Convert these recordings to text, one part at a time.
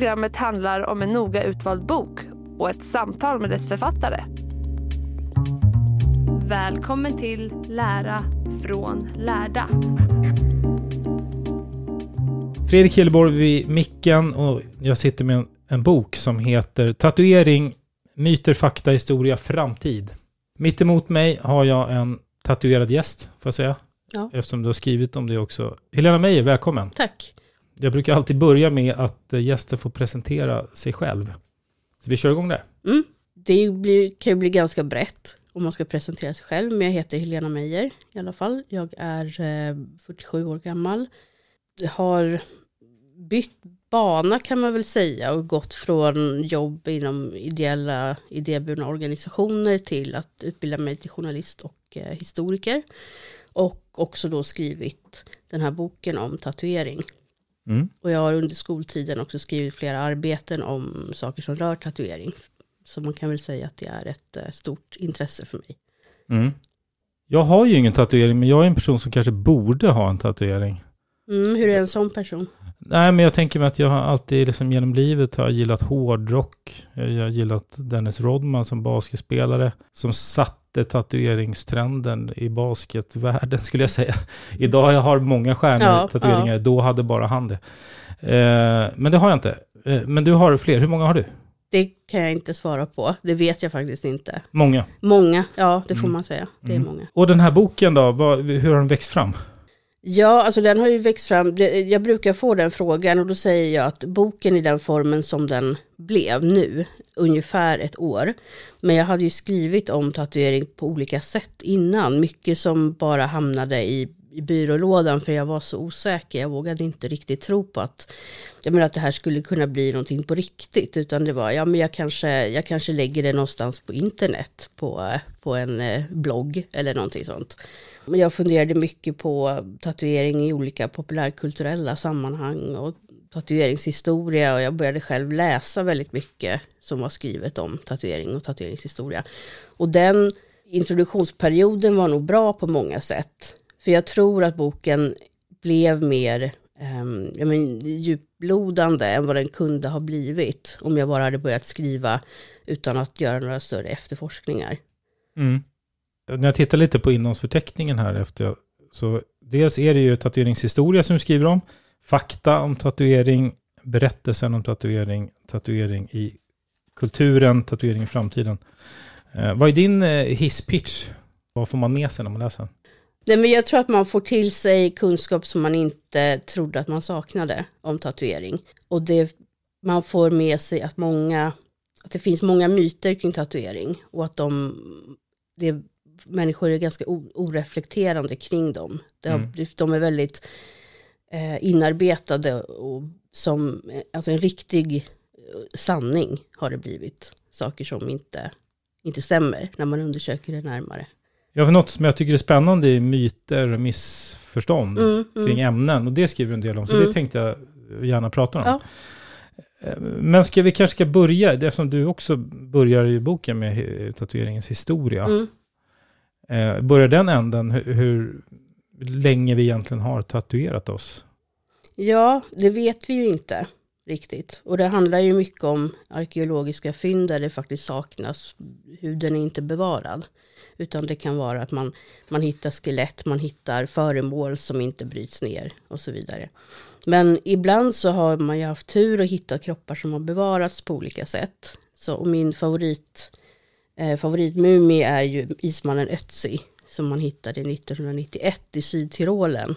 Programmet handlar om en noga utvald bok och ett samtal med dess författare. Välkommen till Lära från lärda. Fredrik Hilleborg vid micken och jag sitter med en, bok som heter Tatuering, myter, fakta, historia, framtid. Mitt emot mig har jag en tatuerad gäst, får jag säga. Ja. Eftersom du har skrivit om det också. Helena Meijer, välkommen. Tack. Jag brukar alltid börja med att eh, gästen får presentera sig själv. Så vi kör igång där. Mm. Det blir, kan ju bli ganska brett om man ska presentera sig själv. Men jag heter Helena Meijer i alla fall. Jag är eh, 47 år gammal. Jag har bytt bana kan man väl säga och gått från jobb inom ideella idéburna organisationer till att utbilda mig till journalist och eh, historiker. Och också då skrivit den här boken om tatuering. Mm. Och jag har under skoltiden också skrivit flera arbeten om saker som rör tatuering. Så man kan väl säga att det är ett eh, stort intresse för mig. Mm. Jag har ju ingen tatuering, men jag är en person som kanske borde ha en tatuering. Mm, hur är en sån person? Nej, men jag tänker mig att jag har alltid liksom genom livet har gillat hårdrock. Jag har gillat Dennis Rodman som basketspelare. Som satte tatueringstrenden i basketvärlden skulle jag säga. Idag jag har många stjärnor Ja, tatueringar. Då hade bara han det. Eh, men det har jag inte. Eh, men du har fler. Hur många har du? Det kan jag inte svara på. Det vet jag faktiskt inte. Många. Många, ja det får Mm. man säga. Det är Mm. många. Och den här boken då, vad, hur har den växt fram? Ja, alltså den har ju växt fram. Jag brukar få den frågan och då säger jag att boken i den formen som den blev nu, ungefär ett år. Men jag hade ju skrivit om tatuering på olika sätt innan. Mycket som bara hamnade i, i byrålådan för jag var så osäker. Jag vågade inte riktigt tro på att, jag menar att det här skulle kunna bli någonting på riktigt. Utan det var, ja men jag kanske, jag kanske lägger det någonstans på internet, på, på en eh, blogg eller någonting sånt. Men jag funderade mycket på tatuering i olika populärkulturella sammanhang och tatueringshistoria och jag började själv läsa väldigt mycket som var skrivet om tatuering och tatueringshistoria. Och den introduktionsperioden var nog bra på många sätt. För jag tror att boken blev mer ehm, um, jag men, djuplodande än vad den kunde ha blivit om jag bara hade börjat skriva utan att göra några större efterforskningar. Mm. När jag tittar lite på innehållsförteckningen här efter, så dels är det ju tatueringshistoria som du skriver om, fakta om tatuering, berättelsen om tatuering, tatuering i kulturen, tatuering i framtiden. Eh, vad är din eh, hisspitch? Vad får man med sig när man läser? Nej, men jag tror att man får till sig kunskap som man inte trodde att man saknade om tatuering. Och det, man får med sig att, många, att det finns många myter kring tatuering och att de, det, människor är ganska oreflekterande kring dem. Mm. De är väldigt eh, inarbetade och som alltså en riktig eh, sanning har det blivit. Saker som inte, inte stämmer när man undersöker det närmare. Ja, för något som jag tycker är spännande är myter och missförstånd Mm, kring mm. ämnen. Och det skriver du en del om, så Mm. det tänkte jag gärna prata om. Ja. Eh, Men ska vi kanske ska börja, eftersom du också börjar i boken med tatueringens historia. Mm. Eh, börjar den änden, hur, hur länge vi egentligen har tatuerat oss? Ja, det vet vi ju inte riktigt. Och det handlar ju mycket om arkeologiska fynd där det faktiskt saknas, huden är inte bevarad. Utan det kan vara att man, man hittar skelett, man hittar föremål som inte bryts ner och så vidare. Men ibland så har man ju haft tur och hittat kroppar som har bevarats på olika sätt. Så och min favorit, eh, favoritmumie är ju ismannen Ötzi som man hittade 1991 i Sydtyrolen.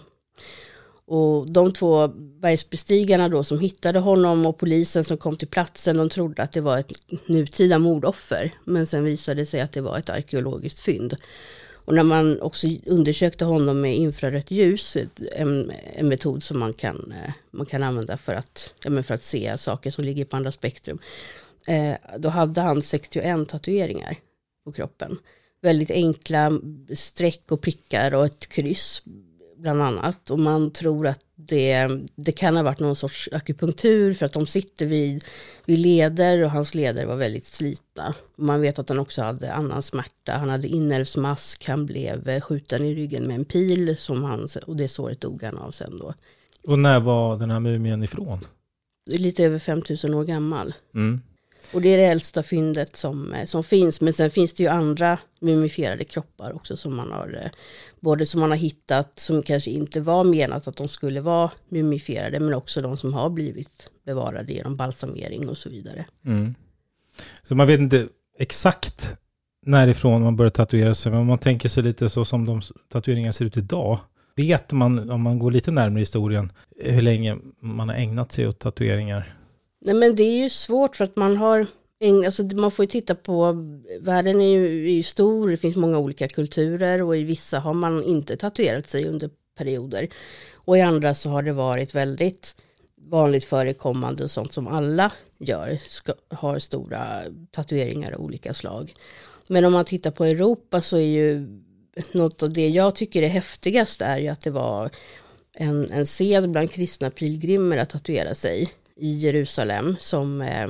Och de två bergsbestigarna då som hittade honom och polisen som kom till platsen, de trodde att det var ett nutida mordoffer. Men sen visade det sig att det var ett arkeologiskt fynd. Och när man också undersökte honom med infrarött ljus, en, en metod som man kan, eh, man kan använda för att, ja, för att se saker som ligger på andra spektrum. Eh, då hade han 61 tatueringar på kroppen. Väldigt enkla streck och prickar och ett kryss bland annat. Och man tror att det, det kan ha varit någon sorts akupunktur för att de sitter vid, vid leder och hans leder var väldigt slitna. Man vet att han också hade annan smärta. Han hade inälvsmask, han blev skjuten i ryggen med en pil som han, och det såret dog han av sen då. Och när var den här mumien ifrån? Lite över 5000 år gammal. Mm. Och det är det äldsta fyndet som, eh, som finns. Men sen finns det ju andra mumifierade kroppar också som man har, eh, både som man har hittat som kanske inte var menat att de skulle vara mumifierade, men också de som har blivit bevarade genom balsamering och så vidare. Mm. Så man vet inte exakt närifrån man börjar tatuera sig, men om man tänker sig lite så som de tatueringar ser ut idag, vet man, om man går lite närmare historien, hur länge man har ägnat sig åt tatueringar? Nej men det är ju svårt för att man har, alltså man får ju titta på, världen är ju, är ju stor, det finns många olika kulturer och i vissa har man inte tatuerat sig under perioder. Och i andra så har det varit väldigt vanligt förekommande och sånt som alla gör, ska, har stora tatueringar av olika slag. Men om man tittar på Europa så är ju något av det jag tycker är häftigast är ju att det var en, en sed bland kristna pilgrimer att tatuera sig i Jerusalem som, eh,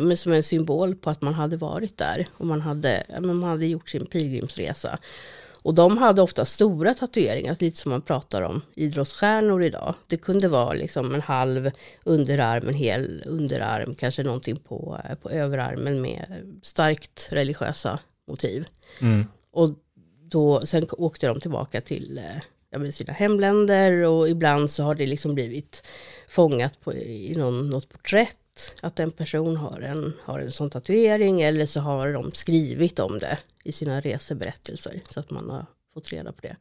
men som en symbol på att man hade varit där och man hade, man hade gjort sin pilgrimsresa. Och de hade ofta stora tatueringar, lite som man pratar om idrottsstjärnor idag. Det kunde vara liksom en halv underarm, en hel underarm, kanske någonting på, eh, på överarmen med starkt religiösa motiv. Mm. Och då, sen åkte de tillbaka till eh, ja, men sina hemländer och ibland så har det liksom blivit fångat på, i någon, något porträtt. Att en person har en, har en sån tatuering eller så har de skrivit om det i sina reseberättelser så att man har fått reda på det.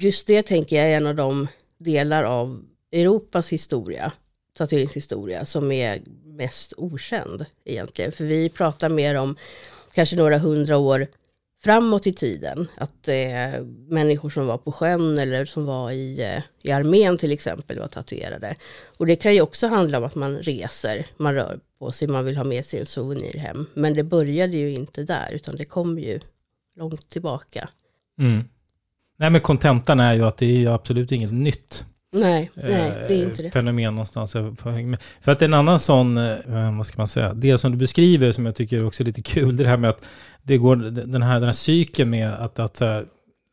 Just det tänker jag är en av de delar av Europas historia, tatueringshistoria, som är mest okänd egentligen. För vi pratar mer om kanske några hundra år framåt i tiden. Att eh, människor som var på sjön eller som var i, eh, i armén till exempel var tatuerade. Och det kan ju också handla om att man reser, man rör på sig, man vill ha med sig en souvenir hem. Men det började ju inte där, utan det kom ju långt tillbaka. Mm. Nej, men kontentan är ju att det är ju absolut inget nytt Nej, nej, det är eh, inte det. fenomen någonstans. För att en annan sån, eh, vad ska man säga, det som du beskriver som jag tycker också är lite kul, det här med att det går, den här, den här cykeln med att, att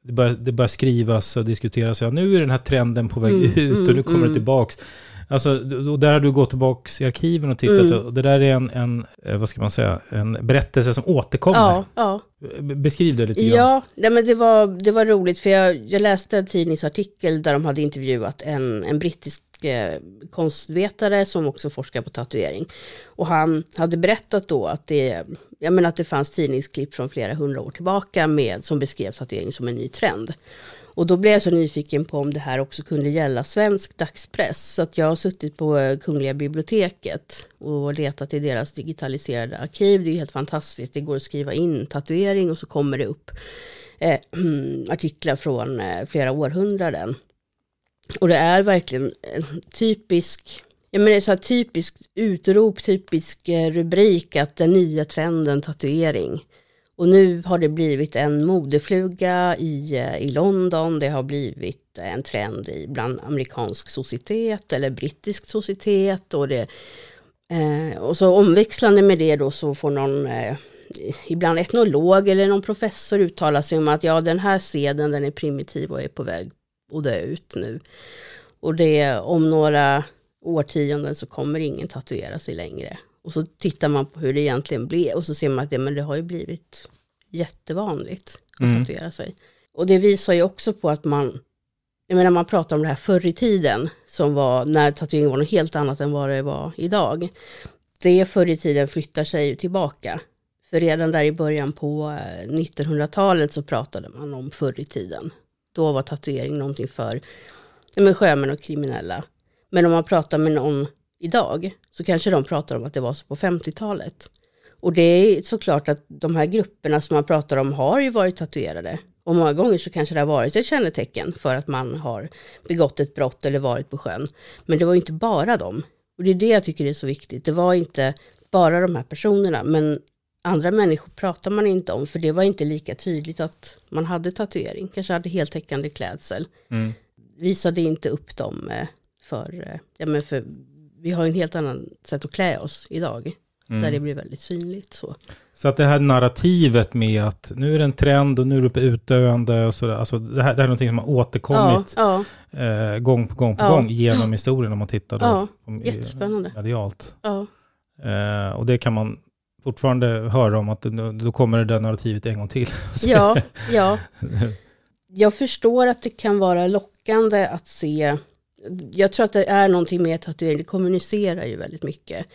det börjar, det börjar skrivas och diskuteras, ja nu är den här trenden på väg Mm, ut och nu mm, kommer det mm. tillbaks. Alltså, och där har du gått tillbaks i arkiven och tittat, Mm. och det där är en, en, eh, vad ska man säga, en berättelse som återkommer. Ja, ja. Beskriv det lite grann. Ja, nej, men det var, det var roligt för jag, jag läste en tidningsartikel där de hade intervjuat en, en brittisk eh, konstvetare som också forskar på tatuering. Och han hade berättat då att det, jag menar att det fanns tidningsklipp från flera hundra år tillbaka med, som beskrev tatuering som en ny trend. Och då blev jag så nyfiken på om det här också kunde gälla svensk dagspress. Så att jag har suttit på eh, Kungliga biblioteket och letat i deras digitaliserade arkiv. Det är helt fantastiskt. Det går att skriva in tatuering och så kommer det upp eh, artiklar från eh, flera århundraden. Och det är verkligen en typisk, jag menar så här typiskt utrop, typisk eh, rubrik att den nya trenden tatuering. Och nu har det blivit en modefluga i, eh, i London, det har blivit en trend i bland amerikansk societet eller brittisk societet. Och, det, eh, och så omväxlande med det då så får någon, eh, ibland etnolog eller någon professor uttala sig om att ja den här seden den är primitiv och är på väg att dö ut nu. Och det om några årtionden så kommer ingen tatuera sig längre. Och så tittar man på hur det egentligen blev och så ser man att det, men det har ju blivit jättevanligt att Mm. tatuera sig. Och det visar ju också på att man, jag menar man pratar om det här förr i tiden, som var när tatuering var något helt annat än vad det var idag. Det förr i tiden flyttar sig ju tillbaka. För redan där i början på eh, 1900-talet så pratade man om förr i tiden. Då var tatuering någonting för men sjömän och kriminella. Men om man pratar med någon idag så kanske de pratar om att det var så på 50-talet. Och det är såklart att de här grupperna som man pratar om har ju varit tatuerade. Och många gånger så kanske det har varit ett kännetecken för att man har begått ett brott eller varit på sjön. Men det var ju inte bara dem. Och det är det jag tycker är så viktigt. Det var inte bara de här personerna, men andra människor pratar man inte om, för det var inte lika tydligt att man hade tatuering. Kanske hade heltäckande klädsel. Mm. Visade inte upp dem eh, för, eh, ja men för vi har en helt annan sätt att klä oss idag. Mm. Där det blir väldigt synligt så. Så att det här narrativet med att nu är det en trend och nu är det på utdöende och sådär. Alltså det här, det här är någonting som har Ja, återkommit ja, eh, gång på gång på Ja. gång genom historien om man tittar då. Ja, om- jättespännande. Medialt. ja. Eh, och det kan man fortfarande höra om att då kommer det där narrativet en gång till. Ja, ja. Jag förstår att det kan vara lockande att se. Jag tror att det är någonting med tatuering, det kommunicerar ju väldigt mycket.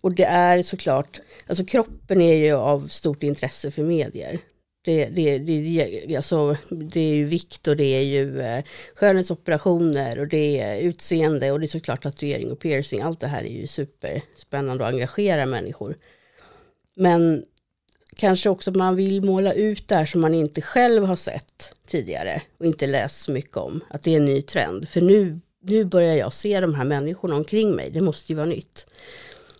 Och det är såklart, alltså kroppen är ju av stort intresse för medier. Det, det, det, alltså, det är ju vikt och det är ju eh, skönhetsoperationer och det är utseende och det är såklart tatuering och piercing. Allt det här är ju superspännande och engagerar människor. Men kanske också man vill måla ut det här som man inte själv har sett tidigare och inte läst så mycket om. Att det är en ny trend. För nu, nu börjar jag se de här människorna omkring mig. Det måste ju vara nytt.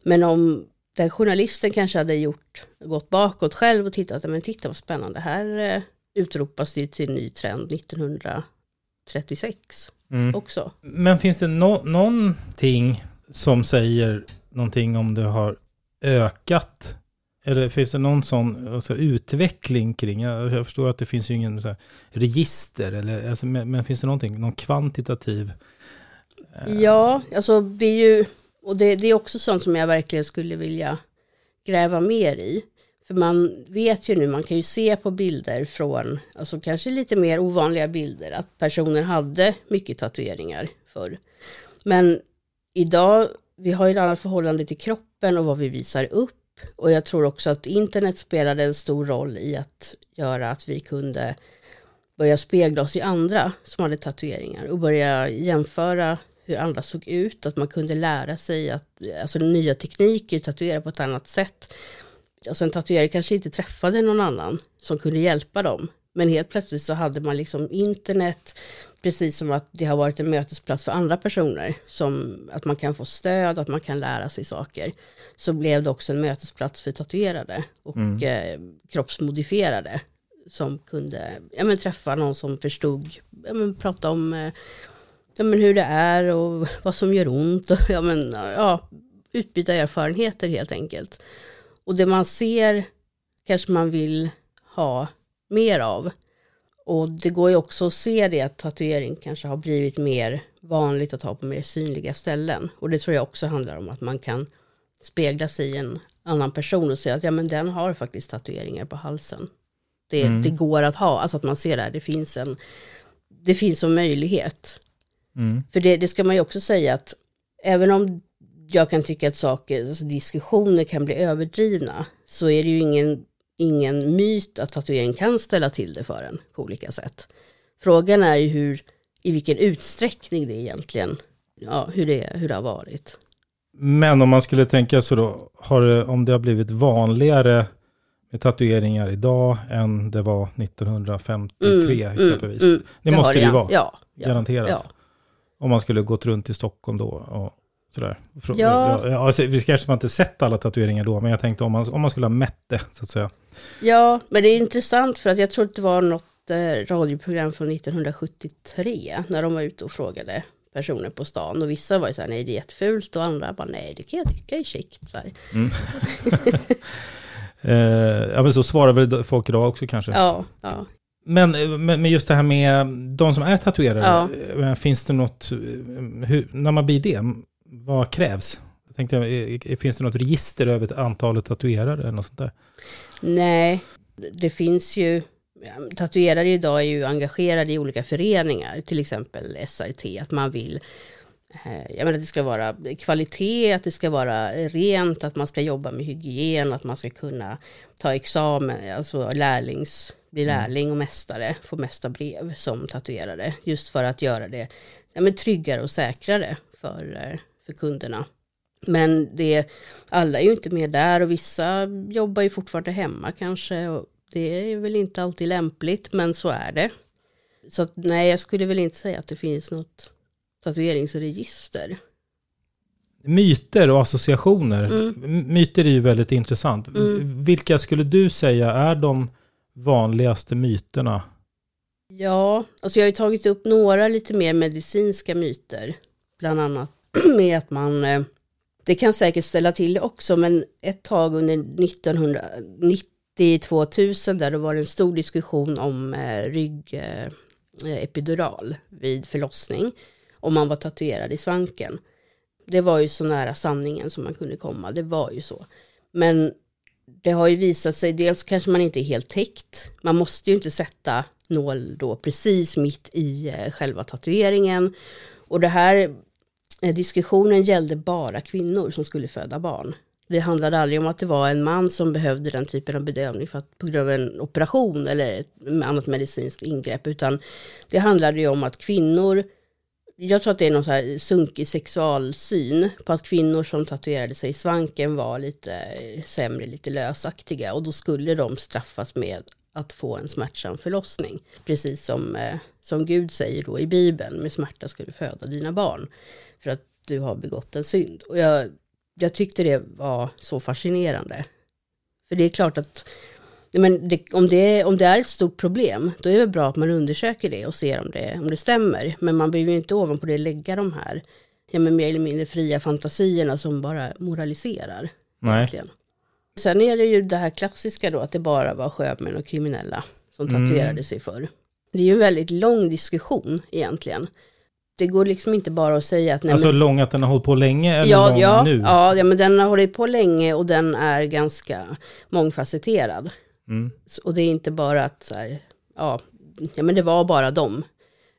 Men om den journalisten kanske hade gjort, gått bakåt själv och tittat, men titta vad spännande, här eh, utropas det till ny trend 1936 Mm. också. Men finns det no någonting som säger någonting om det har ökat? Eller finns det någon sån alltså, utveckling kring? Jag, jag förstår att det finns ju ingen här, register, eller, alltså, men, men finns det någonting, någon kvantitativ? Eh. Ja, alltså det är ju, och det, det är också sånt som jag verkligen skulle vilja gräva mer i. För man vet ju nu, man kan ju se på bilder från, alltså kanske lite mer ovanliga bilder, att personer hade mycket tatueringar förr. Men idag, vi har ju ett annat förhållande till kroppen och vad vi visar upp. Och jag tror också att internet spelade en stor roll i att göra att vi kunde börja spegla oss i andra som hade tatueringar och börja jämföra hur andra såg ut, att man kunde lära sig att, alltså nya tekniker, tatuera på ett annat sätt. Alltså en tatuerare kanske inte träffade någon annan som kunde hjälpa dem. Men helt plötsligt så hade man liksom internet, precis som att det har varit en mötesplats för andra personer. Som att man kan få stöd, att man kan lära sig saker. Så blev det också en mötesplats för tatuerade och eh, kroppsmodifierade. Som kunde ja, men, träffa någon som förstod, ja, men, prata om eh, ja, men, hur det är och vad som gör ont. Och, ja, men, ja, utbyta erfarenheter helt enkelt. Och det man ser kanske man vill ha mer av. Och det går ju också att se det att tatuering kanske har blivit mer vanligt att ha på mer synliga ställen. Och det tror jag också handlar om att man kan spegla sig i en annan person och säga att ja men den har faktiskt tatueringar på halsen. Det, Mm. det går att ha, alltså att man ser det här, det finns en, det finns en möjlighet. Mm. För det, det ska man ju också säga att även om jag kan tycka att saker, alltså diskussioner kan bli överdrivna, så är det ju ingen, ingen myt att tatuering kan ställa till det för en på olika sätt. Frågan är ju hur, i vilken utsträckning det egentligen, ja, hur det, hur det har varit. Men om man skulle tänka så då, det, om det har blivit vanligare med tatueringar idag än det var 1953 exempelvis. det, har måste det ju vara, Ja, ja, garanterat. Ja, Om man skulle gått runt i Stockholm då och Sådär. Ja. ja alltså, vi kanske man inte sett alla tatueringar då, men jag tänkte om man, om man skulle ha mätt det, så att säga. Ja, men det är intressant för att jag tror att det var något eh, radioprogram från 1973 när de var ute och frågade personer på stan och vissa var ju så här, nej det är jättefult och andra bara, nej det kan jag tycka är. Så här. Eh, ja, men så svarar väl folk idag också kanske. Ja, ja. Men, men just det här med de som är tatuerare, Ja. eh, finns det något, eh, hur, när man blir det, vad krävs? Jag tänkte, eh, finns det något register över antalet tatuerare eller något sånt där? Nej, det finns ju, tatuerare idag är ju engagerade i olika föreningar, till exempel SRT, att man vill jag menar att det ska vara kvalitet, att det ska vara rent, att man ska jobba med hygien, att man ska kunna ta examen, alltså lärlings, bli lärling och mästare, få mästarbrev som tatuerare, just för att göra det ja, men tryggare och säkrare för, eh, för kunderna. Men det, alla är ju inte med där och vissa jobbar ju fortfarande hemma kanske. Och det är väl inte alltid lämpligt, men så är det. Så att, nej, jag skulle väl inte säga att det finns något tatueringsregister. Myter och associationer. Mm. Myter är ju väldigt intressant. Mm. Vilka skulle du säga är de vanligaste myterna? Ja, alltså jag har ju tagit upp några lite mer medicinska myter. Bland annat med att man, eh, det kan säkert ställa till det också, men ett tag under 1990-2000 där då var det en stor diskussion om eh, rygg, eh, eh, epidural vid förlossning. Om man var tatuerad i svanken. Det var ju så nära sanningen som man kunde komma, det var ju så. Men det har ju visat sig, dels kanske man inte är helt täckt. Man måste ju inte sätta nål då precis mitt i eh, själva tatueringen. Och det här eh, diskussionen gällde bara kvinnor som skulle föda barn. Det handlade aldrig om att det var en man som behövde den typen av bedövning för att, på grund av en operation eller ett annat medicinskt ingrepp, utan det handlade ju om att kvinnor jag tror att det är någon så här sunkig sexualsyn på att kvinnor som tatuerade sig i svanken var lite eh, sämre, lite lösaktiga och då skulle de straffas med att få en smärtsam förlossning. Precis som, eh, som Gud säger då i Bibeln, med smärta ska du föda dina barn för att du har begått en synd. Och jag, jag tyckte det var så fascinerande. För det är klart att men det, om, det, om det är ett stort problem, då är det bra att man undersöker det och ser om det, om det stämmer. Men man behöver ju inte ovanpå det lägga de här ja, men mer eller mindre fria fantasierna som bara moraliserar. Nej. Egentligen. Sen är det ju det här klassiska då, att det bara var sjömän och kriminella som tatuerade Mm. sig förr. Det är ju en väldigt lång diskussion egentligen. Det går liksom inte bara att säga att... Nej, Alltså men, lång att den har hållit på länge eller ja, lång ja, nu? ja, ja, men den har hållit på länge och den är ganska mångfacetterad. Mm. Och det är inte bara att så här, ja, ja men det var bara dem.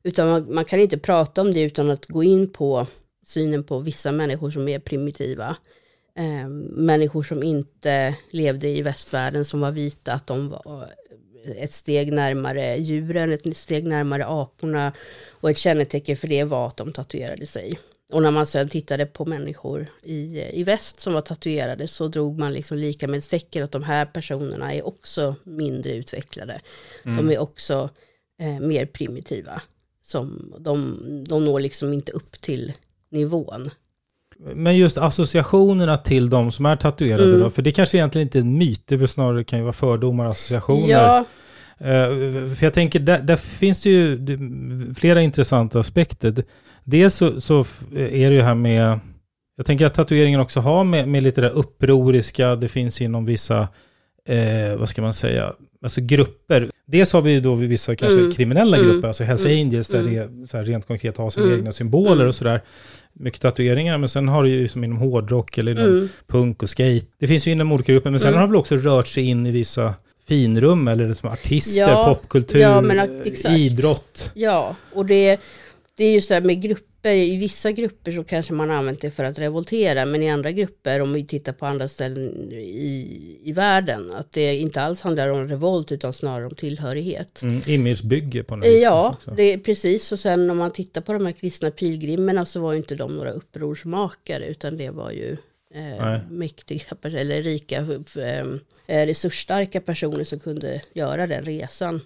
Utan man, man kan inte prata om det utan att gå in på synen på vissa människor som är primitiva. Eh, människor som inte levde i västvärlden som var vita, att de var eh, ett steg närmare djuren, ett steg närmare aporna. Och ett kännetecken för det var att de tatuerade sig. Och när man sedan tittade på människor i, i väst som var tatuerade så drog man liksom lika med säcken att de här personerna är också mindre utvecklade. De är också eh, mer primitiva. Som, de, de når liksom inte upp till nivån. Men just associationerna till de som är tatuerade Mm. då? För det kanske egentligen inte är en myt, det är väl snarare kan ju vara fördomar och associationer. Ja, för jag tänker, där, där finns det ju flera intressanta aspekter. Dels så, så är det ju här med, jag tänker att tatueringen också har med, med lite det upproriska, det finns inom vissa, eh, vad ska man säga, alltså grupper. Dels har vi ju då vissa kanske Mm. kriminella Mm. grupper, alltså Hells Mm. Angels, där Mm. det så här rent konkret har sina Mm. egna symboler Mm. och sådär. Mycket tatueringar, men sen har det ju som inom hårdrock eller inom punk och skate. Det finns ju inom olika grupper, men sen har det väl också rört sig in i vissa finrum eller som artister, Ja, popkultur, ja, men idrott. ja, och det, det är ju så här med grupper, i vissa grupper så kanske man använt det för att revoltera, men i andra grupper, om vi tittar på andra ställen i, i världen, att det inte alls handlar om revolt utan snarare om tillhörighet. Mm, imagebygge på något vis. Ja, det är precis. Och sen om man tittar på de här kristna pilgrimerna så var ju inte de några upprorsmakare utan det var ju eh, mäktiga eller rika, eh, eh, resursstarka personer som kunde göra den resan.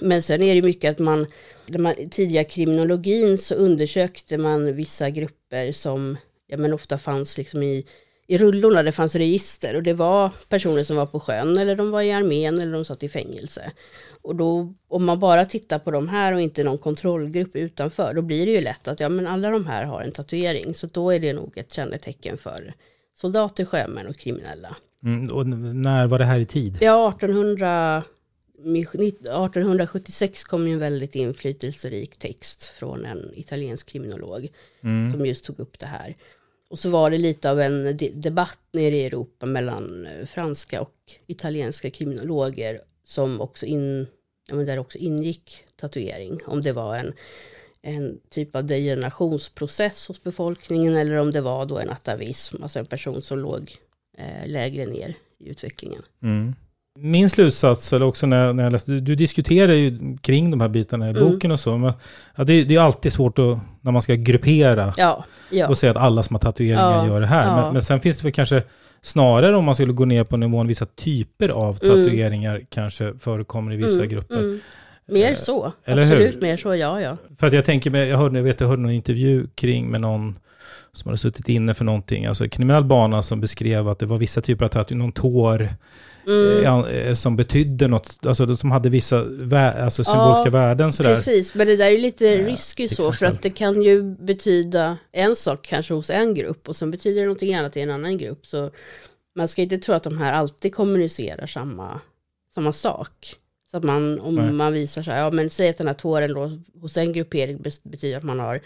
Men sen är det mycket att man, när man tidiga kriminologin så undersökte man vissa grupper som ja men ofta fanns liksom i, i rullorna, det fanns register och det var personer som var på sjön eller de var i armén eller de satt i fängelse. Och då, om man bara tittar på de här och inte någon kontrollgrupp utanför, då blir det ju lätt att ja men alla de här har en tatuering, så då är det nog ett kännetecken för soldater, sjömän och kriminella. Mm, och när var det här i tid? Ja, 1800, 1876 kom ju en väldigt inflytelserik text från en italiensk kriminolog Mm. som just tog upp det här. Och så var det lite av en de debatt nere i Europa mellan eh, franska och italienska kriminologer som också in, ja, där också ingick tatuering. Om det var en, en typ av degenerationsprocess hos befolkningen eller om det var då en atavism, alltså en person som låg eh, lägre ner i utvecklingen. Mm. Min slutsats, eller också när, när jag läste, du, du diskuterar ju kring de här bitarna i Mm. boken och så, men ja, det, det är alltid svårt att, när man ska gruppera Ja, ja. och säga att alla som har tatueringar gör det här. Men, men sen finns det väl kanske snarare om man skulle gå ner på nivån vissa typer av Mm. tatueringar kanske förekommer i vissa Mm, grupper. mm. Mer Eh, så, eller absolut hur? mer så, ja ja. För att jag tänker, mig- jag hörde, jag vet, jag hörde någon intervju kring med någon som hade suttit inne för någonting, alltså kriminell bana som beskrev att det var vissa typer av tatueringar, någon tår, Mm. eh, eh, som betydde något, alltså som hade vissa vä- alltså symboliska Ja, värden sådär. Precis, men det där är ju lite Ja, risky så, för att det kan ju betyda en sak kanske hos en grupp och sen betyder det någonting annat i en annan grupp. Så man ska inte tro att de här alltid kommunicerar samma, samma sak. Så att man, om Nej. man visar så här, ja men säg att den här tåren då hos en gruppering betyder att man har,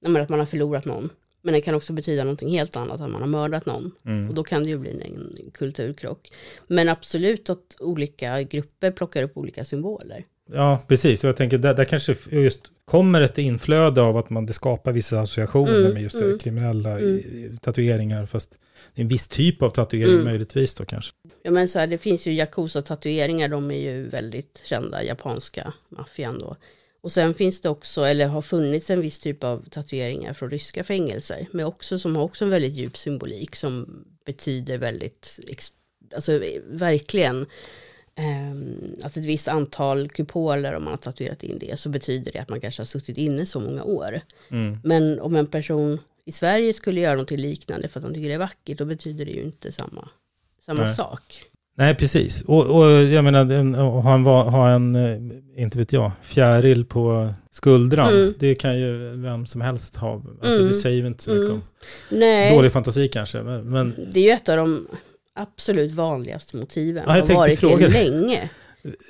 ja, men att man har förlorat någon. Men den kan också betyda någonting helt annat, att man har mördat någon. Mm. Och då kan det ju bli en, en kulturkrock. Men absolut att olika grupper plockar upp olika symboler. Ja, precis. Och jag tänker, där, där kanske just kommer ett inflöde av att man det skapar vissa associationer Mm, med just mm, kriminella mm. tatueringar, fast en viss typ av tatuering Mm. möjligtvis då kanske. Ja men så här, det finns ju Yakuza-tatueringar, de är ju väldigt kända, japanska maffian då. Och sen finns det också, eller har funnits en viss typ av tatueringar från ryska fängelser, men också som har också en väldigt djup symbolik som betyder väldigt, alltså verkligen, att ett visst antal kupoler, om man har tatuerat in det, så betyder det att man kanske har suttit inne så många år. Mm. Men om en person i Sverige skulle göra något liknande för att de tycker det är vackert, då betyder det ju inte samma, samma Nej. sak. Nej, precis. Och, och jag menar, ha en, ha en, eh, inte vet jag, fjäril på skuldran, Mm. det kan ju vem som helst ha. Alltså Mm. det säger ju inte så mycket Mm. om. Nej, Dålig fantasi kanske, men, men det är ju ett av de absolut vanligaste motiven. Ja, jag har varit fråga det länge.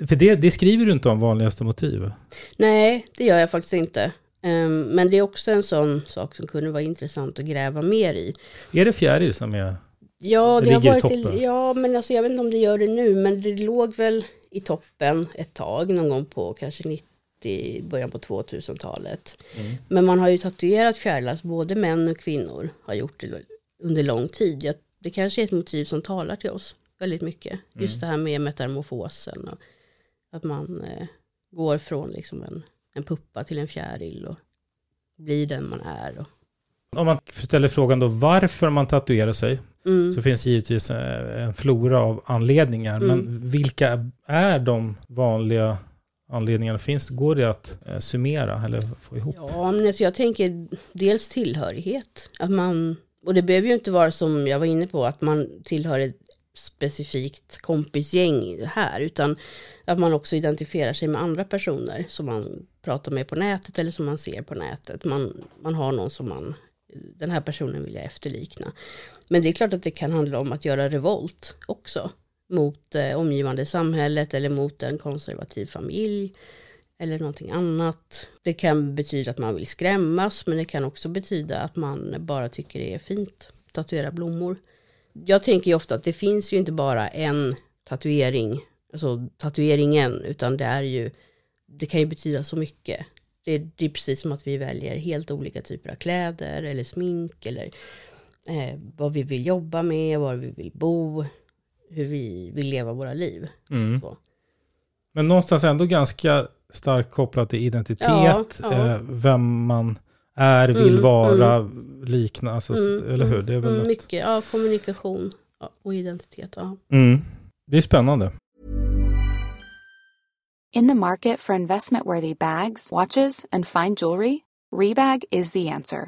för det, det skriver du inte om vanligaste motiv. Nej, det gör jag faktiskt inte. Ehm, men det är också en sån sak som kunde vara intressant att gräva mer i. Är det fjäril som är... Ja, Det det har ligger i varit toppen. ja, men alltså jag vet inte om det gör det nu, men det låg väl i toppen ett tag, någon gång på kanske 90, början på 2000-talet. Mm. Men man har ju tatuerat fjärilar, både män och kvinnor har gjort det under lång tid. Jag, det kanske är ett motiv som talar till oss väldigt mycket. Just Mm. det här med metamorfosen och att man eh, går från liksom en, en puppa till en fjäril och blir den man är. Och, Om man ställer frågan då varför man tatuerar sig, mm. så finns givetvis eh, en flora av anledningar. Mm. Men vilka är de vanliga anledningarna? Finns, går det att eh, summera eller få ihop? Ja, men alltså jag tänker dels tillhörighet. Att man, och det behöver ju inte vara som jag var inne på, att man tillhör ett specifikt kompisgäng här, utan att man också identifierar sig med andra personer som man pratar med på nätet eller som man ser på nätet. Man, man har någon som man, den här personen vill jag efterlikna. Men det är klart att det kan handla om att göra revolt också mot eh, omgivande samhället eller mot en konservativ familj eller någonting annat. Det kan betyda att man vill skrämmas, men det kan också betyda att man bara tycker det är fint tatuera blommor. Jag tänker ju ofta att det finns ju inte bara en tatuering, alltså tatueringen, utan det är ju, det kan ju betyda så mycket. Det är, det är precis som att vi väljer helt olika typer av kläder eller smink eller eh, vad vi vill jobba med, var vi vill bo, hur vi vill leva våra liv. Mm. Men någonstans ändå ganska starkt kopplat till identitet, Ja, ja. Eh, vem man är, vill Mm, vara, likna, alltså, Mm, eller hur? Det är väl mm, något- mycket, ja, kommunikation och identitet. Ja. Mm. Det är spännande. In the market for investment worthy bags, watches, and fine jewelry, Rebag is the answer.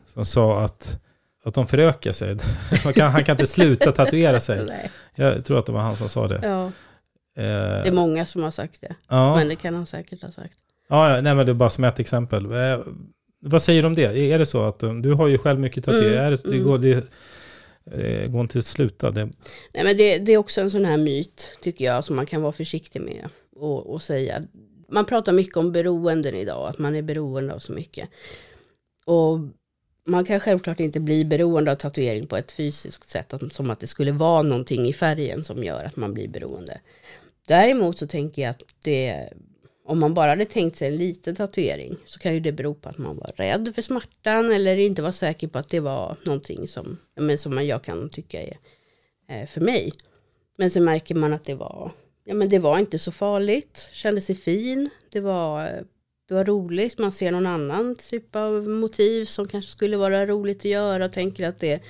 som sa att, att de förökar sig. Kan, han kan inte sluta tatuera sig. Jag tror att det var han som sa det. Ja, Eh, det är många som har sagt det. ja. Men det kan han säkert ha sagt. Ja, nej men det är bara som ett exempel. Eh, vad säger du om det? Är det så att um, du har ju själv mycket tatueringar? Mm, det, det, mm. går, det eh, går inte att sluta? Det, Nej men det, det är också en sån här myt, tycker jag, som man kan vara försiktig med och, och säga. Man pratar mycket om beroenden idag, att man är beroende av så mycket. Och man kan självklart inte bli beroende av tatuering på ett fysiskt sätt, som att det skulle vara någonting i färgen som gör att man blir beroende. Däremot så tänker jag att det, om man bara hade tänkt sig en liten tatuering, så kan ju det bero på att man var rädd för smärtan, eller inte var säker på att det var någonting som, men som jag kan tycka är eh, för mig. Men så märker man att det var, ja men det var inte så farligt, kände sig fin, det var, eh, det var roligt, man ser någon annan typ av motiv som kanske skulle vara roligt att göra och tänker att det,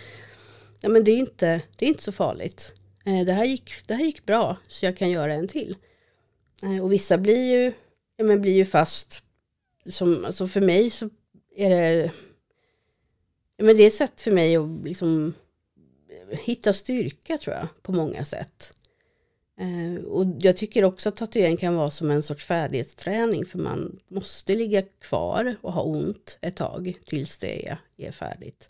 ja men det är inte, det är inte så farligt. Eh, det, här gick, det här gick bra, så jag kan göra en till. Eh, och vissa blir ju, ja men blir ju fast, som, alltså för mig så är det, ja men det är ett sätt för mig att liksom hitta styrka tror jag, på många sätt. Eh, och jag tycker också att tatuering kan vara som en sorts färdighetsträning, för man måste ligga kvar och ha ont ett tag tills det är, är färdigt.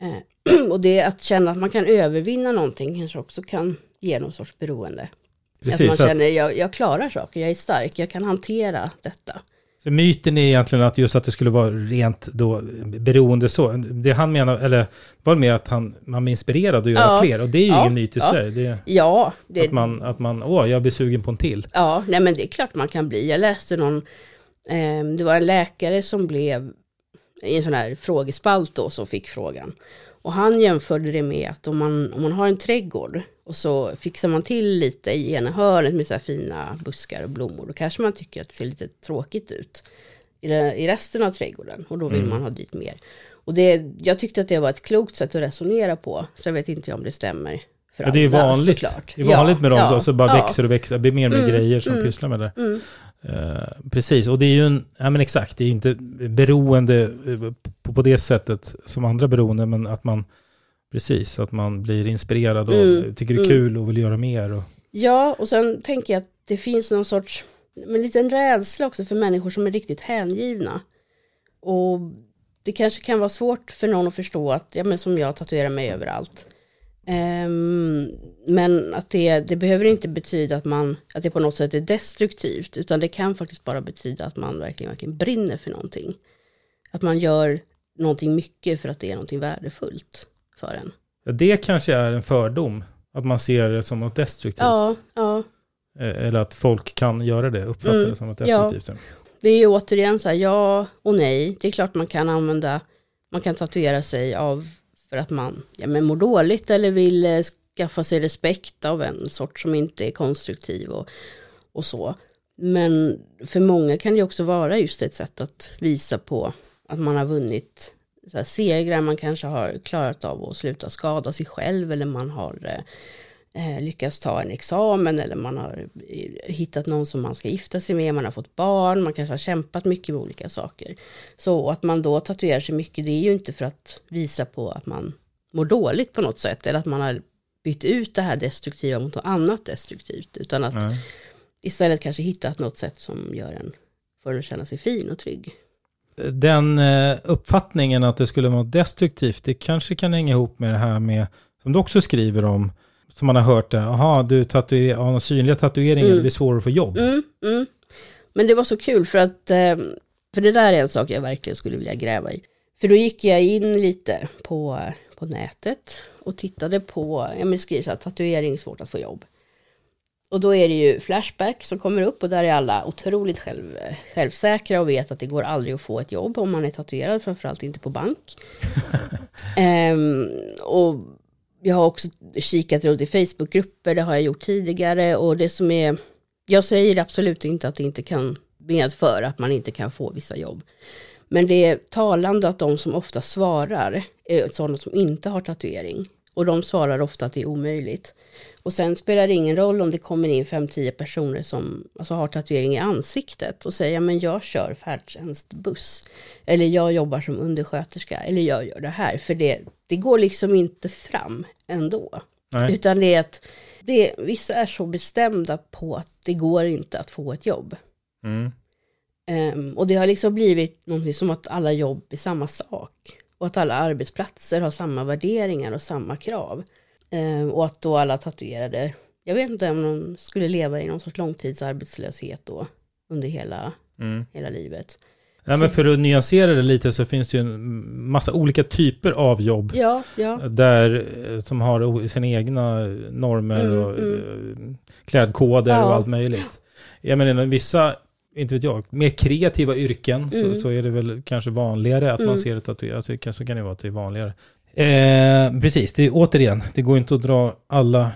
Eh, och det att känna att man kan övervinna någonting kanske också kan ge någon sorts beroende. att man precis. Att, känner, jag, jag klarar saker, jag är stark, jag kan hantera detta. Så myten är egentligen att just att det skulle vara rent då beroende så. Det han menar, eller var mer att han, man blir inspirerad att göra Ja. fler? Och det är ju Ja. ingen myt i Ja. sig. Det Ja, det, att man, att man, åh, jag blir sugen på en till. Ja, nej men det är klart man kan bli. Jag läste någon, eh, det var en läkare som blev i en sån här frågespalt då som fick frågan. Och han jämförde det med att om man, om man har en trädgård och så fixar man till lite i ena hörnet med så här fina buskar och blommor, då kanske man tycker att det ser lite tråkigt ut i, resten av trädgården och då vill Mm. man ha dit mer. Och det, jag tyckte att det var ett klokt sätt att resonera på, så jag vet inte om det stämmer för Ja, det är vanligt. såklart. Det är vanligt med dem, ja, så bara ja. växer och växer. Det blir mer och mer Mm, grejer som mm, pysslar med det. Mm. Eh, precis, och det är ju en, ja men exakt, det är ju inte beroende eh, på, på det sättet som andra beroende, men att man, precis, att man blir inspirerad och Mm, tycker det är mm. kul och vill göra mer. Och, Ja, och sen tänker jag att det finns någon sorts, men liten rädsla också för människor som är riktigt hängivna. Och det kanske kan vara svårt för någon att förstå att, ja men som jag tatuerar mig överallt. Ehm, men att det, det behöver inte betyda att man, att det på något sätt är destruktivt, utan det kan faktiskt bara betyda att man verkligen, verkligen brinner för någonting. Att man gör någonting mycket för att det är någonting värdefullt för en. ja, det kanske är en fördom, att man ser det som något destruktivt. Ja, ja. Eh, Eller att folk kan göra det, uppfatta Mm, det som något ja. destruktivt. Det är ju återigen så här, ja och nej. Det är klart man kan använda, man kan tatuera sig av för att man ja, men mår dåligt eller vill eh, skaffa sig respekt av en sort som inte är konstruktiv och, och så. Men för många kan det också vara just ett sätt att visa på att man har vunnit så här, segrar, man kanske har klarat av att sluta skada sig själv eller man har eh, lyckats ta en examen eller man har eh, hittat någon som man ska gifta sig med, man har fått barn, man kanske har kämpat mycket med olika saker. Så att man då tatuerar sig mycket, det är ju inte för att visa på att man mår dåligt på något sätt eller att man har bytt ut det här destruktiva mot något annat destruktivt, utan att Nej. istället kanske hittat något sätt som gör en för en att känna sig fin och trygg. Den eh, uppfattningen att det skulle vara destruktivt, det kanske kan hänga ihop med det här med, som du också skriver om, som man har hört, det, jaha, du tatuer, har synliga tatueringar, Mm. det blir svårare att få jobb. Mm, mm. Men det var så kul för att, eh, för det där är en sak jag verkligen skulle vilja gräva i. För då gick jag in lite på, på nätet och tittade på, ja men det skrivs att tatuering svårt att få jobb. Och då är det ju Flashback som kommer upp och där är alla otroligt själv, självsäkra och vet att det går aldrig att få ett jobb om man är tatuerad, framförallt inte på bank. Ehm, och jag har också kikat runt i Facebookgrupper, det har jag gjort tidigare och det som är, jag säger absolut inte att det inte kan medföra att man inte kan få vissa jobb. Men det är talande att de som ofta svarar är sådana som inte har tatuering. Och de svarar ofta att det är omöjligt. Och sen spelar det ingen roll om det kommer in 5-10 personer som alltså, har tatuering i ansiktet och säger men jag kör färdtjänstbuss. Eller jag jobbar som undersköterska. Eller jag gör det här. För det, det går liksom inte fram ändå. Nej. Utan det är att det, vissa är så bestämda på att det går inte att få ett jobb. Mm. Ehm, och det har liksom blivit någonting som att alla jobb är samma sak. Och att alla arbetsplatser har samma värderingar och samma krav. Ehm, och att då alla tatuerade, jag vet inte om de skulle leva i någon sorts långtidsarbetslöshet då. Under hela, Mm. hela livet. Nej, men för att nyansera det lite så finns det ju en massa olika typer av jobb. Ja, ja. Där, eh, som har sina egna normer Mm, och mm. eh, klädkoder Ja. och allt möjligt. Jag menar, vissa, inte vet jag, mer kreativa yrken Mm. så, så är det väl kanske vanligare att man Mm. ser det tatuerat. Så kan det vara att det är vanligare. Eh, precis, det är återigen, det går inte att dra alla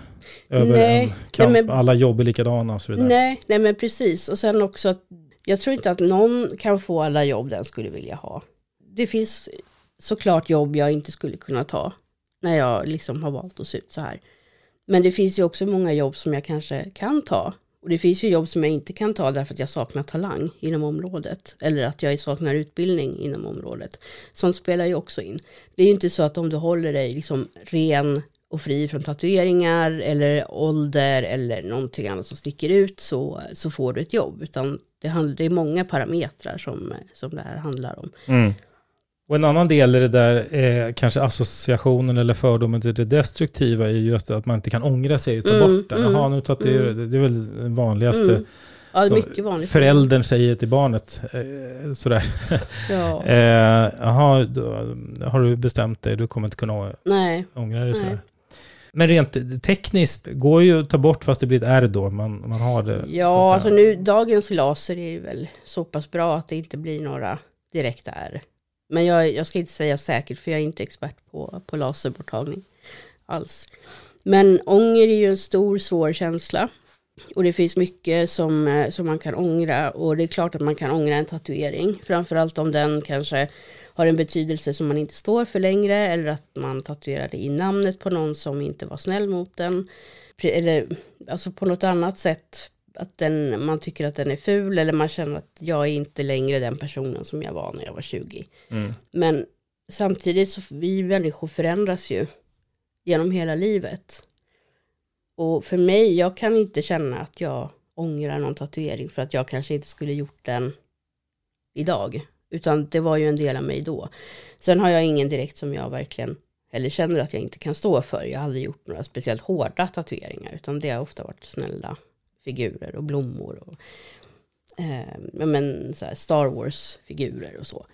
över Nej, en kamp. nej, men- alla jobb är likadana och så vidare. Nej, nej men precis. Och sen också att jag tror inte att någon kan få alla jobb den skulle vilja ha. Det finns såklart jobb jag inte skulle kunna ta när jag liksom har valt att se ut så här. Men det finns ju också många jobb som jag kanske kan ta. Och det finns ju jobb som jag inte kan ta därför att jag saknar talang inom området. Eller att jag saknar utbildning inom området. Sånt spelar ju också in. Det är ju inte så att om du håller dig liksom ren och fri från tatueringar eller ålder eller någonting annat som sticker ut så, så får du ett jobb. Utan det, handl- det är många parametrar som, som det här handlar om. Mm. Och en annan del i det där, eh, kanske associationen eller fördomen till det destruktiva är just att man inte kan ångra sig och ta Mm, bort den. mm, Jaha, nu tatuerar mm. det, det är väl den vanligaste. Mm. Ja, det är mycket vanligt. Föräldern säger till barnet eh, sådär. Ja, Eh, då har du bestämt dig, du kommer inte kunna nej. ångra dig Nej. sådär. Men rent tekniskt går ju att ta bort fast det blir ett R då, man, man har det. Ja, alltså nu, dagens laser är ju väl så pass bra att det inte blir några direkta R. Men jag, jag ska inte säga säkert för jag är inte expert på, på laserborttagning alls. Men ånger är ju en stor svår känsla. Och det finns mycket som, eh, som man kan ångra. Och det är klart att man kan ångra en tatuering. Framförallt om den kanske har en betydelse som man inte står för längre. Eller att man tatuerade in namnet på någon som inte var snäll mot den. Eller alltså på något annat sätt. Att den, man tycker att den är ful. Eller man känner att jag är inte längre den personen som jag var när jag var 20. Mm. Men samtidigt så vi människor förändras ju genom hela livet. Och för mig, jag kan inte känna att jag ångrar någon tatuering för att jag kanske inte skulle gjort den idag. Utan det var ju en del av mig då. Sen har jag ingen direkt som jag verkligen eller känner att jag inte kan stå för. Jag har aldrig gjort några speciellt hårda tatueringar utan det har ofta varit snälla figurer och blommor och eh, men, så här Star Wars-figurer och så.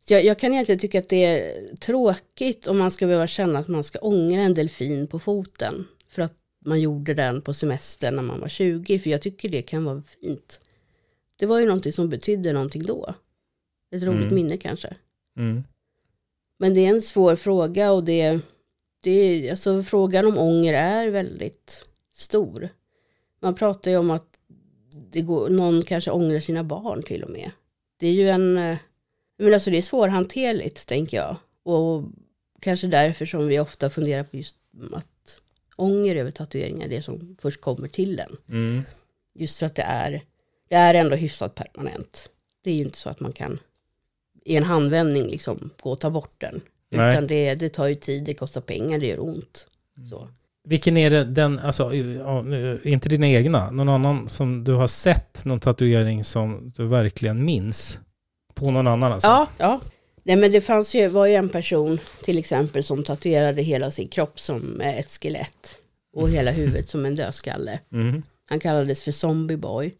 Så jag, jag kan egentligen tycka att det är tråkigt om man ska behöva känna att man ska ångra en delfin på foten. För att man gjorde den på semestern när man var 20. För jag tycker det kan vara fint. Det var ju någonting som betydde någonting då. Ett roligt Mm. minne kanske. Mm. Men det är en svår fråga och det, det är, alltså frågan om ånger är väldigt stor. Man pratar ju om att det går, någon kanske ångrar sina barn till och med. Det är ju en, eh, men alltså det är svårhanterligt tänker jag. Och kanske därför som vi ofta funderar på just att ånger över tatueringar, det som först kommer till en. Mm. Just för att det är, det är ändå hyfsat permanent. Det är ju inte så att man kan i en handvändning liksom gå och ta bort den. Nej. Utan det, det tar ju tid, det kostar pengar, det gör ont. Så. Vilken är det, den, alltså, inte dina egna, någon annan som du har sett någon tatuering som du verkligen minns? På någon annan alltså? Ja, ja. Nej men det fanns ju, var ju en person till exempel som tatuerade hela sin kropp som eh, ett skelett. Och hela huvudet som en dödskalle. Mm. Han kallades för Zombie Boy.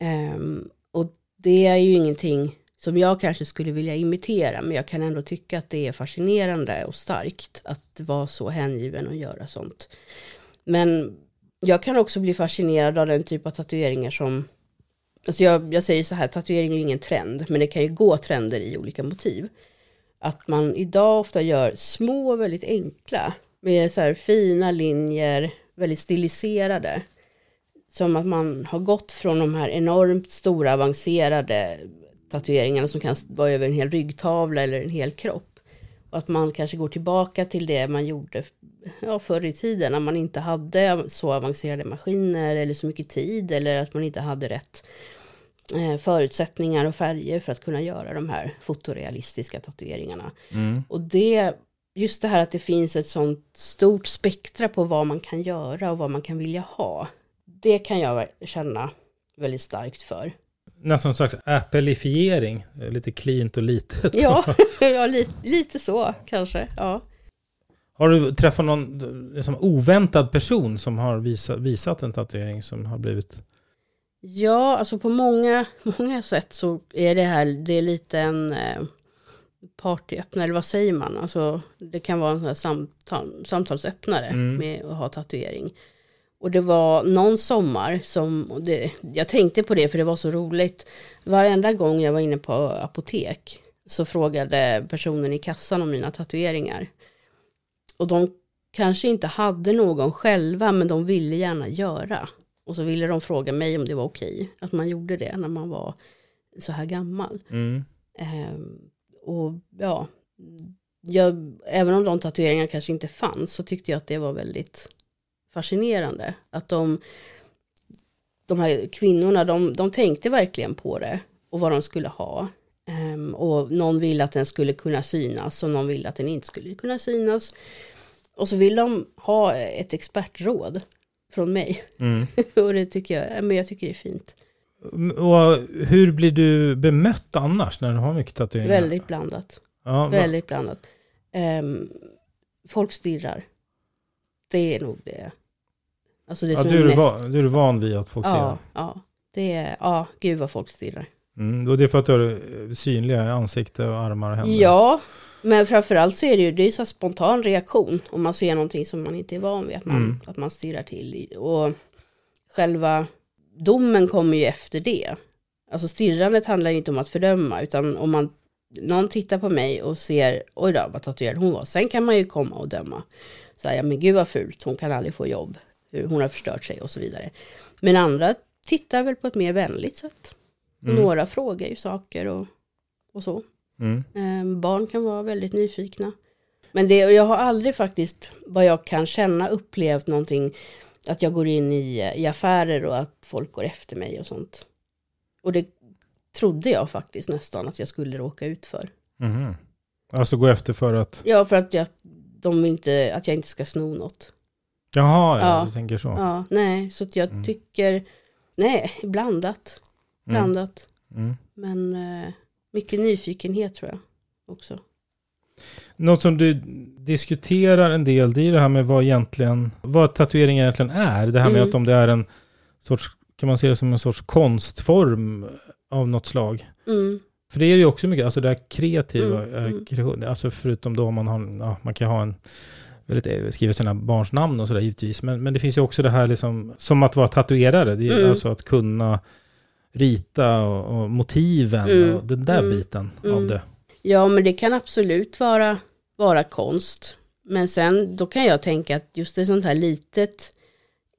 Ehm, och det är ju ingenting som jag kanske skulle vilja imitera, men jag kan ändå tycka att det är fascinerande och starkt att vara så hängiven och göra sånt. Men jag kan också bli fascinerad av den typ av tatueringar som, alltså jag, jag säger så här, tatuering är ju ingen trend, men det kan ju gå trender i olika motiv. Att man idag ofta gör små, väldigt enkla, med så här fina linjer, väldigt stiliserade. Som att man har gått från de här enormt stora avancerade tatueringarna som kan vara över en hel ryggtavla eller en hel kropp. Och att man kanske går tillbaka till det man gjorde ja, förr i tiden när man inte hade så avancerade maskiner eller så mycket tid eller att man inte hade rätt eh, förutsättningar och färger för att kunna göra de här fotorealistiska tatueringarna. Mm. Och det, just det här att det finns ett sånt stort spektra på vad man kan göra och vad man kan vilja ha. Det kan jag känna väldigt starkt för. Nästan en slags appelifiering, lite cleant och litet. Ja, ja lite, lite så kanske. Ja. Har du träffat någon liksom, oväntad person som har visa, visat en tatuering som har blivit... Ja, alltså på många, många sätt så är det här, det är lite en eh, partyöppnare, eller vad säger man? Alltså det kan vara en sån här samtal, samtalsöppnare Mm. med att ha tatuering. Och det var någon sommar som, det, jag tänkte på det för det var så roligt. Varenda gång jag var inne på apotek så frågade personen i kassan om mina tatueringar. Och de kanske inte hade någon själva men de ville gärna göra. Och så ville de fråga mig om det var okej att man gjorde det när man var så här gammal. Mm. Ehm, och ja, jag, även om de tatueringarna kanske inte fanns så tyckte jag att det var väldigt fascinerande. Att de, de här kvinnorna, de, de tänkte verkligen på det och vad de skulle ha. Ehm, och någon ville att den skulle kunna synas och någon ville att den inte skulle kunna synas. Och så vill de ha ett expertråd från mig. Mm. och det tycker jag, men jag tycker det är fint. Och hur blir du bemött annars när du har mycket tatueringar? Väldigt blandat. Ja, Väldigt blandat. Ehm, folk stirrar. Det är nog det. Alltså det ja, som du, är mest. van, du är van vid att folk ja, ser. ja, det är, ja, gud vad folk stirrar. Mm, och det är för att du har eh, synliga ansikte och armar och händer. Ja, men framförallt så är det ju, det är så spontan reaktion om man ser någonting som man inte är van vid, att man, Mm. att man stirrar till. Och själva domen kommer ju efter det. Alltså stirrandet handlar ju inte om att fördöma, utan om man, någon tittar på mig och ser, oj då, vad tatuerad hon var. Sen kan man ju komma och döma. Så här, ja men gud vad fult, hon kan aldrig få jobb, hur hon har förstört sig och så vidare. Men andra tittar väl på ett mer vänligt sätt. Mm. Några frågar ju saker och, och så. Mm. Eh, barn kan vara väldigt nyfikna. Men det, jag har aldrig faktiskt, vad jag kan känna, upplevt någonting, att jag går in i, i affärer och att folk går efter mig och sånt. Och det trodde jag faktiskt nästan att jag skulle råka ut för. Mhm. Alltså gå efter för att... Ja, för att jag, de inte, att jag inte ska sno något. Jaha, ja, Ja. du tänker så. Ja, nej, så att jag Mm. tycker, nej, blandat. Mm. Blandat. Mm. Men eh, mycket nyfikenhet tror jag också. Något som du diskuterar en del, det är det här med vad egentligen, vad tatuering egentligen är. Det här med Mm. att om det är en sorts, kan man se det som en sorts konstform av något slag. Mm, För det är ju också mycket, alltså det här kreativa, Mm, eh, mm. alltså förutom då man har, ja, man kan ha en, väldigt, eh, skriva sina barns namn och sådär givetvis, men, men det finns ju också det här liksom, som att vara tatuerare, det är Mm. alltså att kunna rita och, och motiven Mm, och den där mm, biten av mm. det. Ja, men det kan absolut vara, vara konst. Men sen, då kan jag tänka att just ett sånt här litet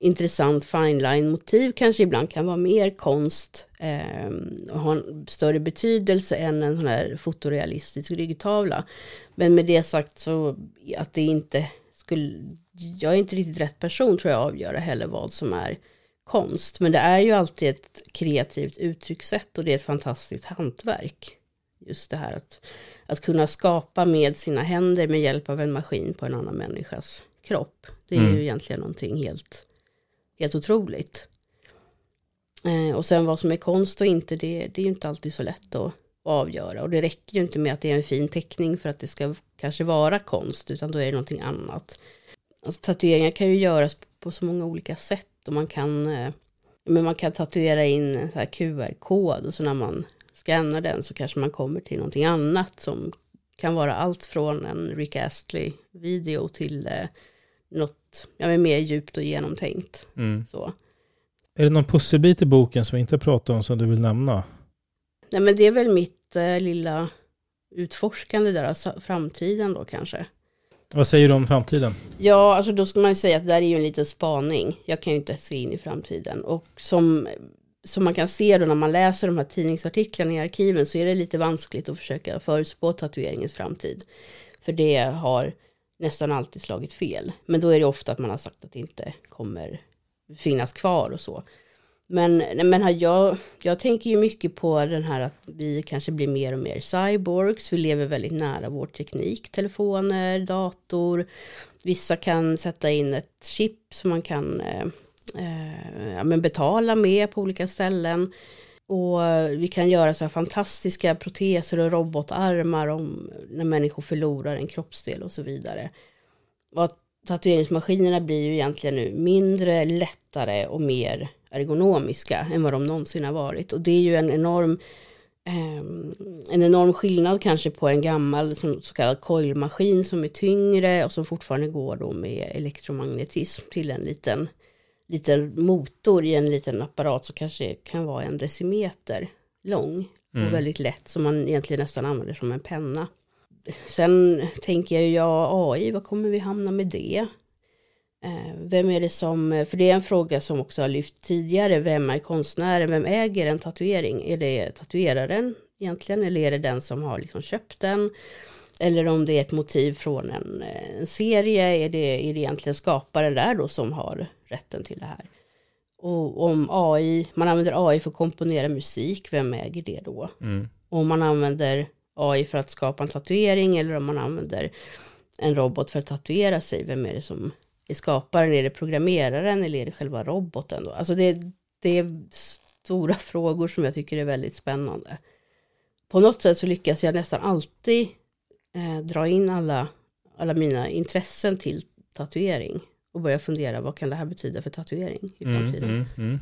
intressant fine line motiv kanske ibland kan vara mer konst eh, och ha en större betydelse än en sån här fotorealistisk ryggtavla. Men med det sagt så att det inte skulle, jag är inte riktigt rätt person tror jag avgöra heller vad som är konst. Men det är ju alltid ett kreativt uttryckssätt och det är ett fantastiskt hantverk. Just det här att, att kunna skapa med sina händer med hjälp av en maskin på en annan människas kropp. Det är Mm. ju egentligen någonting helt, helt otroligt. Eh, och sen vad som är konst och inte, det, det är ju inte alltid så lätt att avgöra. Och det räcker ju inte med att det är en fin teckning för att det ska kanske vara konst, utan då är det någonting annat. Alltså, tatueringar kan ju göras på så många olika sätt och man kan, eh, men man kan tatuera in en QR-kod och så när man scannar den så kanske man kommer till någonting annat som kan vara allt från en Rick Astley-video till eh, något ja, men mer djupt och genomtänkt. Mm. Så. Är det någon pusselbit i boken som vi inte pratar om som du vill nämna? Nej men det är väl mitt eh, lilla utforskande där av framtiden då kanske. Vad säger du om framtiden? Ja, alltså då ska man ju säga att det där är ju en liten spaning. Jag kan ju inte se in i framtiden. Och som, som man kan se då när man läser de här tidningsartiklarna i arkiven så är det lite vanskligt att försöka förutspå tatueringens framtid. För det har nästan alltid slagit fel. Men då är det ofta att man har sagt att det inte kommer finnas kvar och så. Men, men jag, jag tänker ju mycket på den här att vi kanske blir mer och mer cyborgs. Vi lever väldigt nära vår teknik, telefoner, dator. Vissa kan sätta in ett chip som man kan eh, eh, ja, men betala med på olika ställen. Och vi kan göra så här fantastiska proteser och robotarmar om när människor förlorar en kroppsdel och så vidare. Och att tatueringsmaskinerna blir ju egentligen nu mindre, lättare och mer ergonomiska än vad de någonsin har varit. Och det är ju en enorm, ehm, en enorm skillnad kanske på en gammal så kallad coilmaskin som är tyngre och som fortfarande går då med elektromagnetism till en liten, liten motor i en liten apparat som kanske kan vara en decimeter lång och väldigt lätt som man egentligen nästan använder som en penna. Sen tänker jag ju, ja AI, vad kommer vi hamna med det? Eh, Vem är det som, för det är en fråga som också har lyft tidigare, vem är konstnären, vem äger en tatuering? Är det tatueraren egentligen, eller är det den som har liksom köpt den? Eller om det är ett motiv från en, eh, en serie, är det, är det egentligen skaparen där då som har rätten till det här? Och om AI, man använder AI för att komponera musik, vem äger det då? Mm. Och om man använder AI för att skapa en tatuering eller om man använder en robot för att tatuera sig, vem är det som är skaparen? Är det programmeraren eller är det själva roboten då? Alltså det, det är stora frågor som jag tycker är väldigt spännande. På något sätt så lyckas jag nästan alltid eh, dra in alla, alla mina intressen till tatuering och börja fundera vad kan det här betyda för tatuering i Mm, framtiden. mm, mm.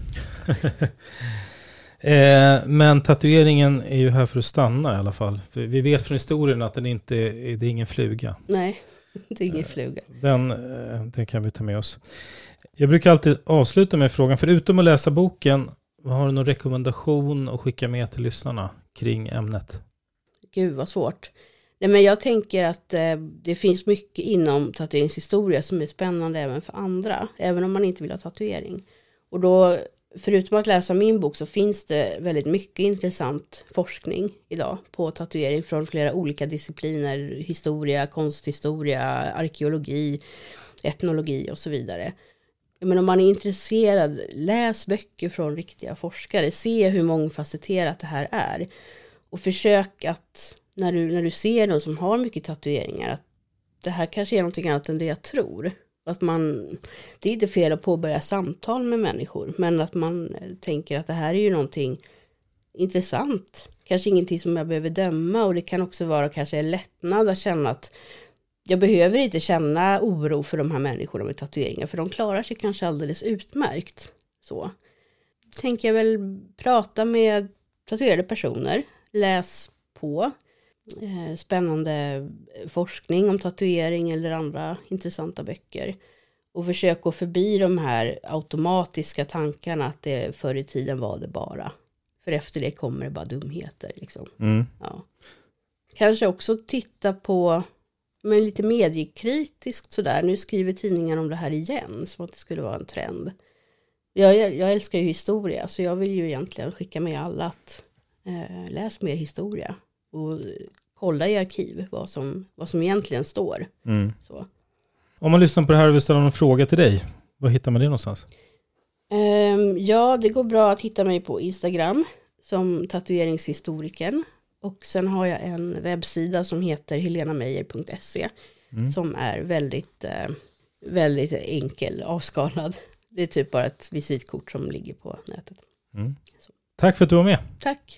eh, men tatueringen är ju här för att stanna i alla fall. För vi vet från historien att den inte är, det är ingen fluga. Nej, det är ingen fluga. Den, eh, den kan vi ta med oss. Jag brukar alltid avsluta med frågan, förutom att läsa boken, har du någon rekommendation att skicka med till lyssnarna kring ämnet? Gud vad svårt. Nej, men jag tänker att eh, det finns mycket inom tatueringshistoria som är spännande även för andra, även om man inte vill ha tatuering. Och då, förutom att läsa min bok så finns det väldigt mycket intressant forskning idag på tatuering från flera olika discipliner, historia, konsthistoria, arkeologi, etnologi och så vidare. Men om man är intresserad, läs böcker från riktiga forskare, se hur mångfacetterat det här är. Och försök att, när du, när du ser de som har mycket tatueringar, att det här kanske är någonting annat än det jag tror. Att man, det är inte fel att påbörja samtal med människor, men att man eh, tänker att det här är ju någonting intressant. Kanske ingenting som jag behöver döma och det kan också vara kanske en lättnad att känna att jag behöver inte känna oro för de här människorna med tatueringar, för de klarar sig kanske alldeles utmärkt. Så. Tänker jag väl prata med tatuerade personer, läs på, spännande forskning om tatuering eller andra intressanta böcker. Och försök gå förbi de här automatiska tankarna att det förr i tiden var det bara. För efter det kommer det bara dumheter liksom. Mm. Ja. Kanske också titta på, men lite mediekritiskt sådär. Nu skriver tidningen om det här igen, som att det skulle vara en trend. Jag, jag, jag älskar ju historia, så jag vill ju egentligen skicka med alla att eh, läs mer historia. Och kolla i arkiv vad som, vad som egentligen står. Mm. Så. Om man lyssnar på det här och vill ställa någon fråga till dig, var hittar man det någonstans? Ehm, ja, det går bra att hitta mig på Instagram som tatueringshistoriken. Och sen har jag en webbsida som heter helenameijer.se Mm. som är väldigt, eh, väldigt enkel, avskalad. Det är typ bara ett visitkort som ligger på nätet. Mm. Tack för att du var med. Tack!